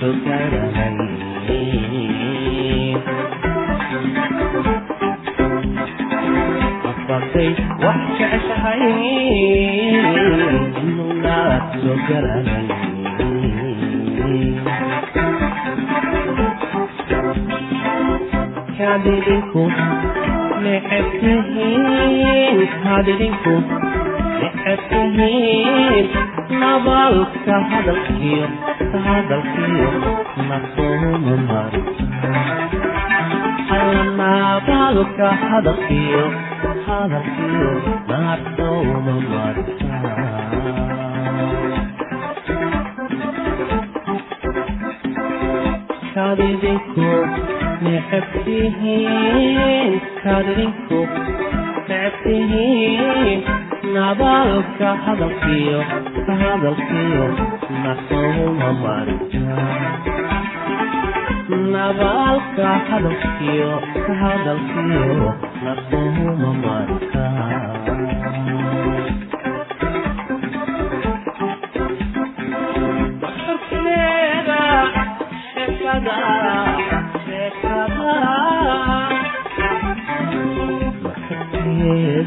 Don't adinku ecedkahiin nabaalka hadalkiyo hadalkiyo nasoomamar nabaalka hadalkiyo hadalkiyo nasoomamar kadidinku necebtihiin kadidinku tihiin nabaalka hadalkiyo hadalkiyo nasuma marnabaalka hadalkiyo hadalkiyo nasuma marka.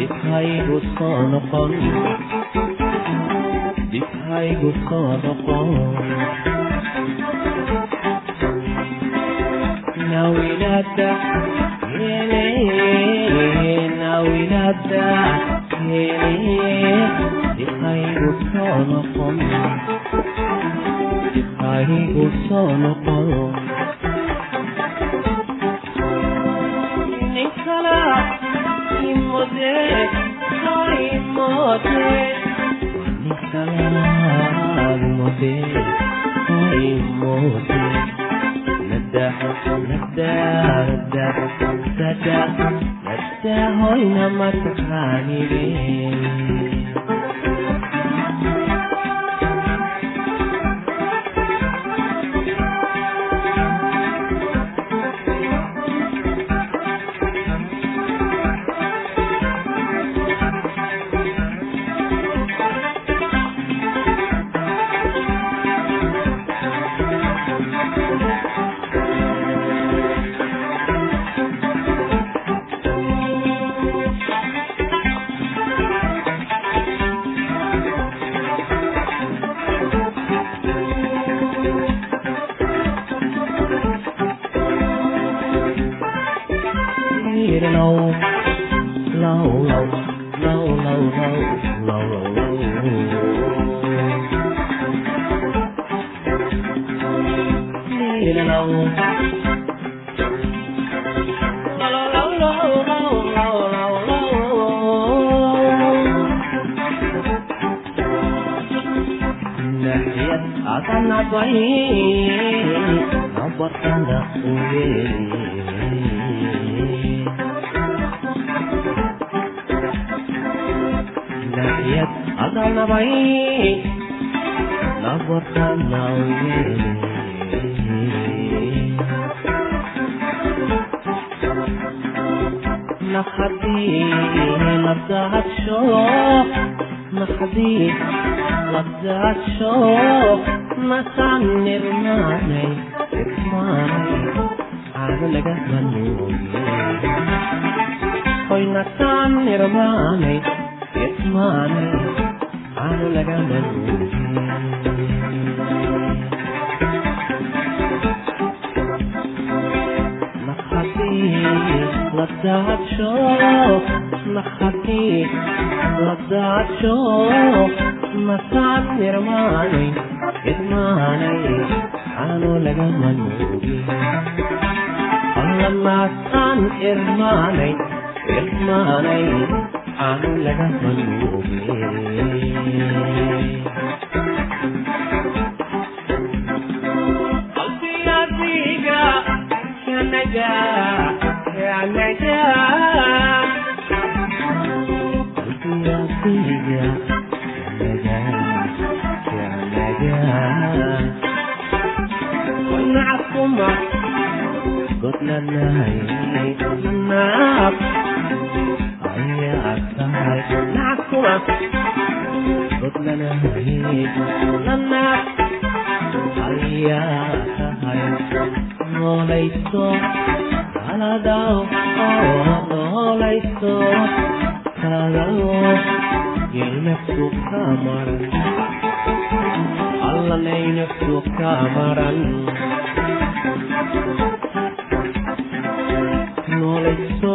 dibhaygu soo noqon dibhaygu soo noqon nawinada hele nawinada hele dibhaygu soo noqon dibhaygu soo noqon ninkala مدت تایم مدت نسلام مدت تایم مدت نده نده نده نده نده های نمت خانیرین low, low, low, low, low, low, low, low. Leave it alone. عطلنا طويل عبر صندوق ويلي qabay labdahadsho masan nirmaanay irmaanay aana laga hanooye hoy nasan nirmaanay irmaanay aanu laga malumin ladaadsho masaad nirmaanay idmaanay aanu laga malumin allamasaan irmaanay irmaanay aanu laga malumin قلبي يضيق يا نجاة يا نجاة قلبي يضيق يا نجاة يا نجاة ونعف قمر قتل النهي النار عيا السهر هو بطلنا هيك لما حياتها نوليتو على داو نوليتو كلاو يلمسو كامران الله لينفسو كامران نوليتو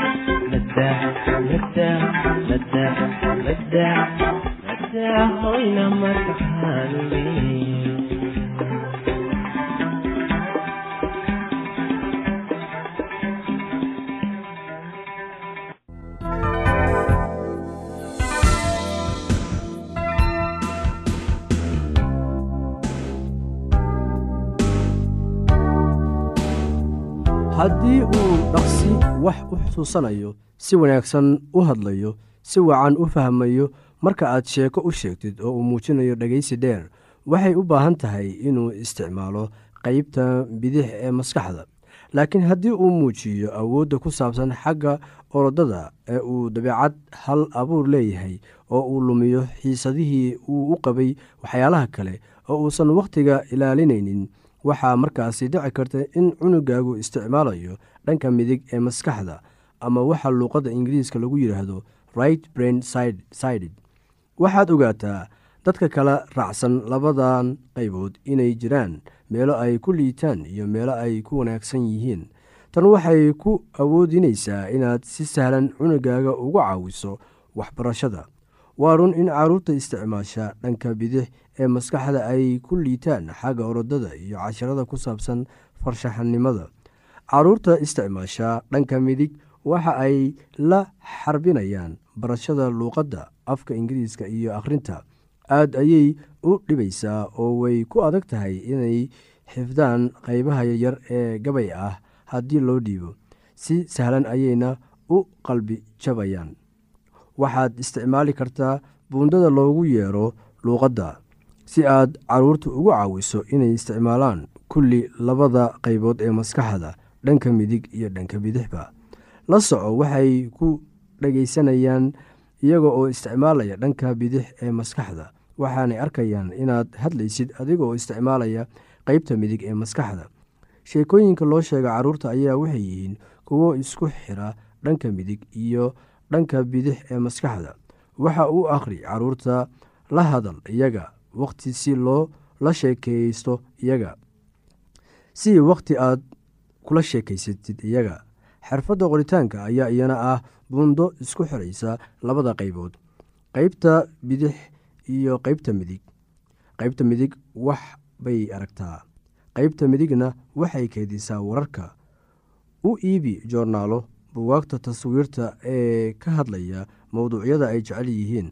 haddii uu dhaqsi wax u xusuusanayo si wanaagsan u hadlayo si wacan u fahmayo marka aad sheeko u sheegtid oo uu muujinayo dhegaysi dheer waxay u baahan tahay inuu isticmaalo qeybta bidix ee maskaxda. Laakiin haddii uu muujiyo awoodda ku saabsan xagga orodada ee uu dabeecad hal abuur leeyahay oo uu lumiyo xiisadihii uu u qabay waxyaalaha kale oo uusan wakhtiga ilaalinaynin waxaa markaasi dhici karta in cunugaagu isticmaalayo dhanka midig ee maskaxda ama waxa luuqadda ingiriiska lagu yidhaahdo right brain sided. Waxaad ogaataa dadka kala raacsan labadan qaybood inay jiraan meelo ay ku liitaan iyo meelo ay ku wanaagsan yihiin. Tan waxay ku awoodinaysaa inaad si sahlan cunugaaga uga caawiso waxbarashada. Waa run in carruurta isticmaasha dhanka bidix ee maskaxda ay ku liitaan xagga orodada iyo casharada ku saabsan farshaxanimada. Caruurta isticmaasha dhanka midig waxa ay la xarbinayaan barashada luuqadda afka ingiriiska iyo akhrinta. Aad ayay u dhibaysaa oo way ku adag tahay inay xifdaan qaybaha yaryar ee gabay ah haddii loo dhiibo. Si sahlan ayayna u qalbi jabayaan. Waxaad isticmaali kartaa buundada loogu yeero luuqadda si aad carruurta ugu caawiso inay isticmaalaan kulli labada qaybood ee maskaxda dhanka midig iyo dhanka bidixba la soco waxay ku dhagaysanayaan iyaga oo isticmaalaya dhanka bidix ee maskaxda. Waxaanay arkayaan inaad hadlaysid adiga oo isticmaalaya qeybta midig ee maskaxda. Sheekooyinka loo sheega carruurta ayaa waxay yihiin kuwo isku xira dhanka midig iyo dhanka bidix ee maskaxda. Waxa uu akhri carruurta la hadal iyaga wakhti si loo la sheekeysto iyaga. Si wakhti aad kula sheekaysatid iyaga xirfadda qoritaanka ayaa iyana ah buundo isku xiraysa labada qaybood qeybta bidix iyo qeybta midig. Qeybta midig wax bay aragtaa. Qeybta midigna waxay keedisaa wararka. U iibi joornaalo buwaagta taswiirta ee ka hadlaya mowduucyada ay jecel yihiin.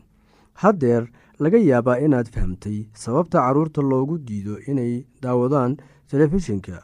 Haddeer laga yaabaa inaad fahamtay sababta carruurta loogu diido inay daawadaan telefishinka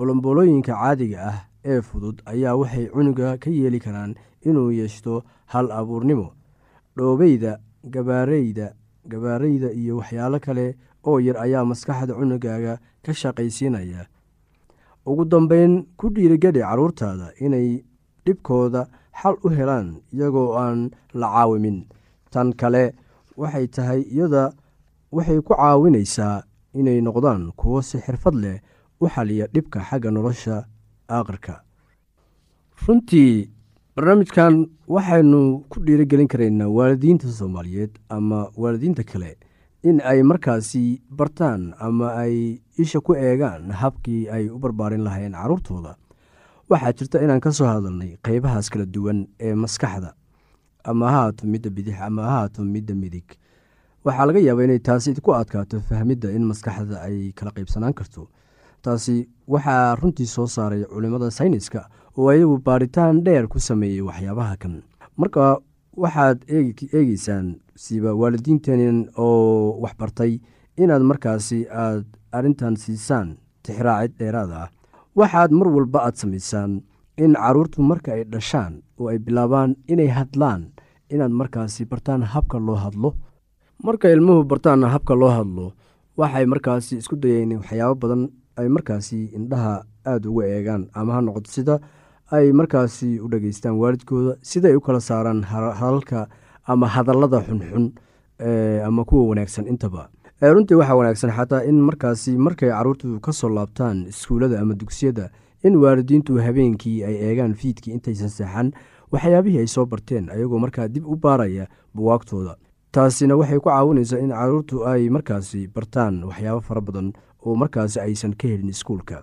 balamboolooyinka caadiga ah ee fudud ayaa waxay cunuga ka yeeli karaan inuu yeeshto hal abuurnimo dhoobeyda gabaareyda gabaareyda iyo waxyaalo kale oo yar ayaa maskaxda cunugaaga ka shaqaysiinaya. Ugu dambeyn ku dhiirigeli carruurtaada inay dhibkooda xal u helaan iyagoo aan la caawimin. Tan kale waxay tahay iyada waxay ku caawinaysaa inay noqdaan kuwo si xirfad leh u xaliya dhibka xagga nolosha aakhirka runtii barnaamijkan waxaynu ku dhiirigelin karaynaa waalidiinta soomaaliyeed ama waalidiinta kale in ay markaasi bartaan ama ay isha ku eegaan habkii ay u barbaarin lahayn carruurtooda waxaa jirta inaan ka soo hadalnay qeybahaas kala duwan ee maskaxda. Ama ha haato midda bidix ama ha haato midda midig. Waxaa laga yaabaa inay taasi ku adkaato fahmidda in maskaxda ay kala qeybsanaan karto taasi waxaa runtii soo saaray culimmada sayniska oo ayagu baaritaan dheer ku sameeyey waxyaabaha kan. Marka waxaad eegeysaan siba waalidiinteen oo waxbartay inaad markaasi aad arrintan siisaan tixraacid dheeraad ah waxaad mar walba aad samaysaan in carruurtu marka ay dhashaan oo ay bilaabaan inay hadlaan inaad markaasi bartaan habka loo hadlo. Marka ilmuhu bartaan habka loo hadlo waxay markaasi isku dayeen waxyaabo badan ay markaasi indhaha aada uga eegaan ama ha noqoto sida ay markaasi u dhageystaan waalidkooda sidaay u kala saaraan hadalka ama hadallada xunxun ama kuwa wanaagsan intaba. Runtii waxaa wanaagsan xataa in markaasi markay carruurtu ka soo laabtaan iskuullada ama dugsiyada in waalidiintu habeenkii ay eegaan fiidkii intaysan seexan waxyaabihii ay soo barteen ayagoo markaa dib u baaraya buwaagtooda. Taasina waxay ku caawinaysaa in carruurtu ay markaasi bartaan waxyaabo fara badan oo markaasi aysan ka helin iskuulka.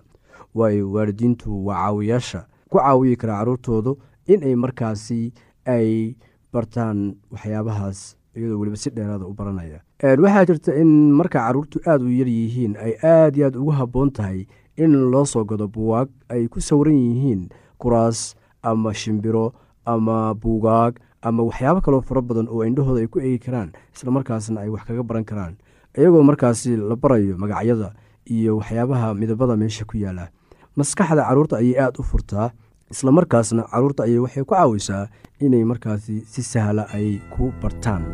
Waayo waalidiintu waa caawiyaasha ku caawiyi kara carruurtoodu in ay markaasi ay bartaan waxyaabahaas iyadoo weliba si dheeraada u baranaya. Waxaa jirta in marka carruurtu aada u yar yihiin ay aada iyo aad ugu habboon tahay in loo soo gado buwaag ay ku sawiran yihiin kuraas ama shimbiro ama buugaag ama waxyaabo kaloo fara badan oo indhahooda ay ku eegi karaan islamarkaasna ay wax kaga baran karaan. Iyagoo markaasi la barayo magacyada iyo waxyaabaha midabada meesha ku yaalla. Maskaxda carruurta ayay aada u furtaa islamarkaasna carruurta ayay waxay ku caawisaa inay markaasi si sahla ay ku bartaan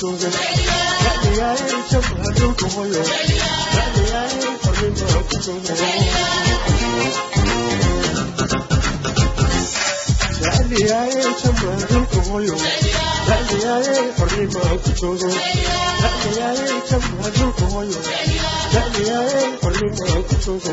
jooga dhacdiyaaye jab hadoowka hoyo dhacdiyaaye farmiinbaa ku jooga dhacdiyaaye jab hadoowka hoyo dhacdiyaaye farmiinbaa ku jooga dhacdiyaaye jab hadoowka hoyo dhacdiyaaye farmiinbaa ku jooga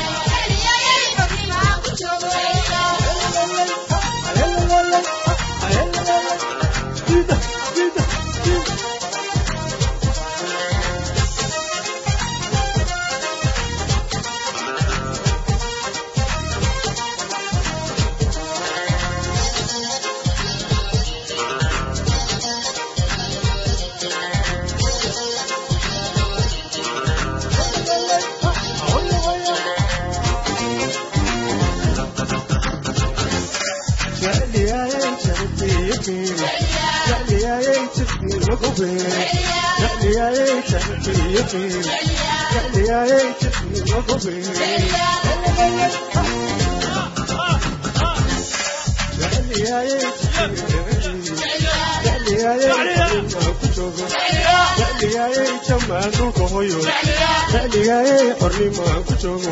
hornimaan ku joogo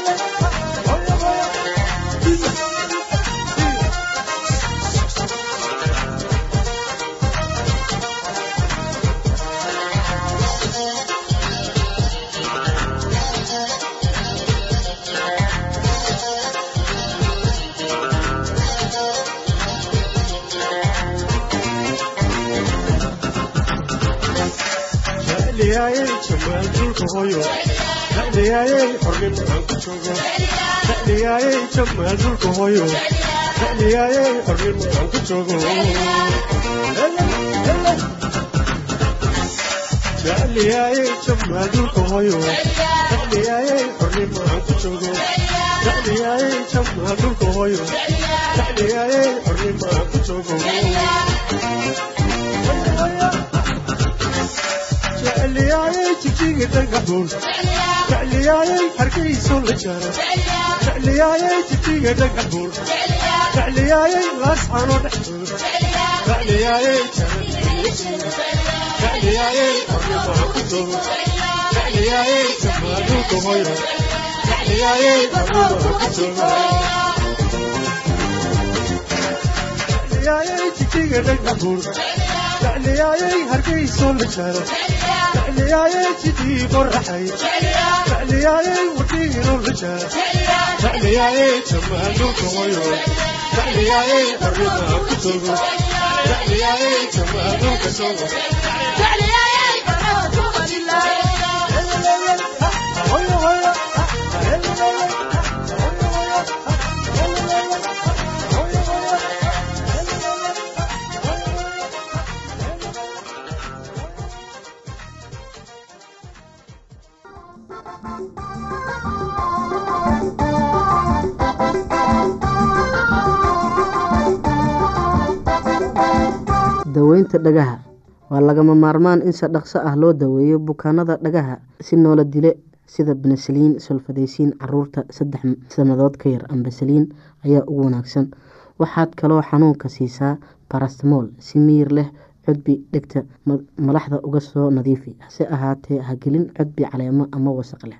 dacdiyaaye jawaan dhulka hooyo dacdiyaaye xornimo aan ku joogo dacdiyaaye jawaan dhulka hooyo dacdiyaaye xornimo aan ku joogo dacdiyaaye jawaan dhulka hooyo dacdiyaaye xornimo aan ku joogo dacdiyaaye jawaan dhulka hooyo dacdiyaaye xornimo aan ku joogo jecliyaaye jijigi dhagaxuun jecliyaaye hargeyso la jaaro jecliyaaye jijiga dhagaxuun jecliyaaye laasxaano dhexdooda jecliyaaye jecliyaaye arrimaa ku doodo jecliyaaye jamaanu dumayro jecliyaaye arrimaa ku doodo jecliyaaye jijiga dhagaxuun jecliyaaye hargeyso la jaaro جعلياي تدي فرحي جعلياي ودين الرجال جعلياي جمال وطيور جعلياي حرمها كتب جعلياي جمال وكسور جعلياي فرحة وطيور daweynta dhagaha waa lagama maarmaan in si dhaqso ah loo daweeyo bukaanada dhagaha si noola dile sida benesaliin solfadeysiin carruurta saddex sannadood ka yar ambasaliin ayaa ugu wanaagsan. Waxaad kaloo xanuunka siisaa barastmool si miyir leh codbi dhegta malaxda uga soo nadiifi. Hase ahaatee hagelin codbi caleemo ama wasaq leh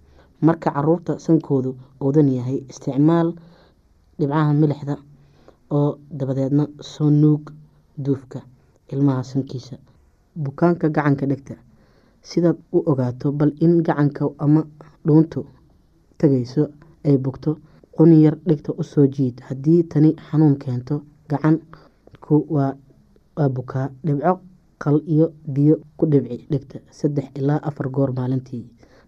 marka carruurta sankoodu oodan yahay isticmaal dhibcaha milixda oo dabadeedna soo nuug duufka ilmaha sankiisa. Bukaanka gacanka dhegta sidaad u ogaato bal in gacanka ama dhuuntu tagayso ay bugto quni yar dhegta u soo jiid. Haddii tani xanuun keento gacanku waa bukaa. Dhibco qal iyo biyo ku dhibci dhegta. Saddex ilaa afar goor maalintii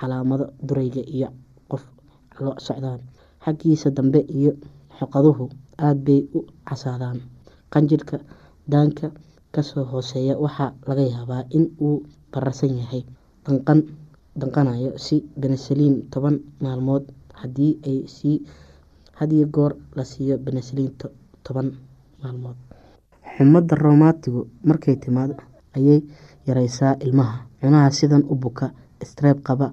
calaamado durayga iyo qof lo socdaan. Xaggiisa dambe iyo xoqaduhu aada bay u casaadaan. Qanjirhka daanka ka soo hooseeya waxaa laga yaabaa in uu bararsan yahay danqan danqanayo si benesaliin toban maalmood hadiyo goor la siiyo benesaliin toban maalmood. Xumadda romaatigu markay timaado ayay yareysaa ilmaha. Cunaha sidan u buka streeb qaba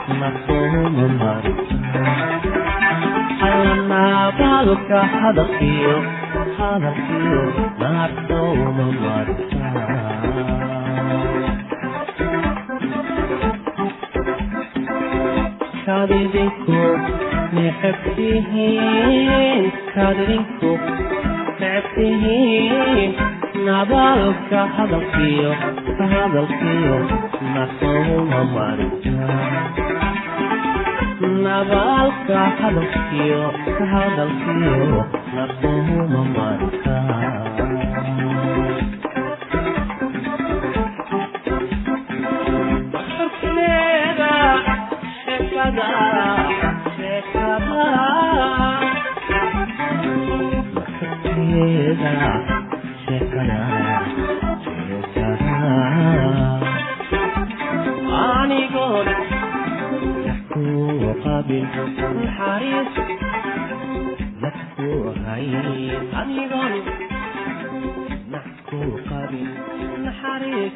afartay wax jeceshahay in mugla dogaranay kadidinku necebtihiin kadidinku necebtihiin nabalka hadalkiyo hadalkiyo nasooma marta alla nabalka hadalkiyo hadalkiyo nasooma marta kadidinku necebtihiin kadidinku necebtihiin nabalka hadalkiyo hadalkiyo nasooma marta qabil naxariis nafku hay anigoon nafku qabil naxariis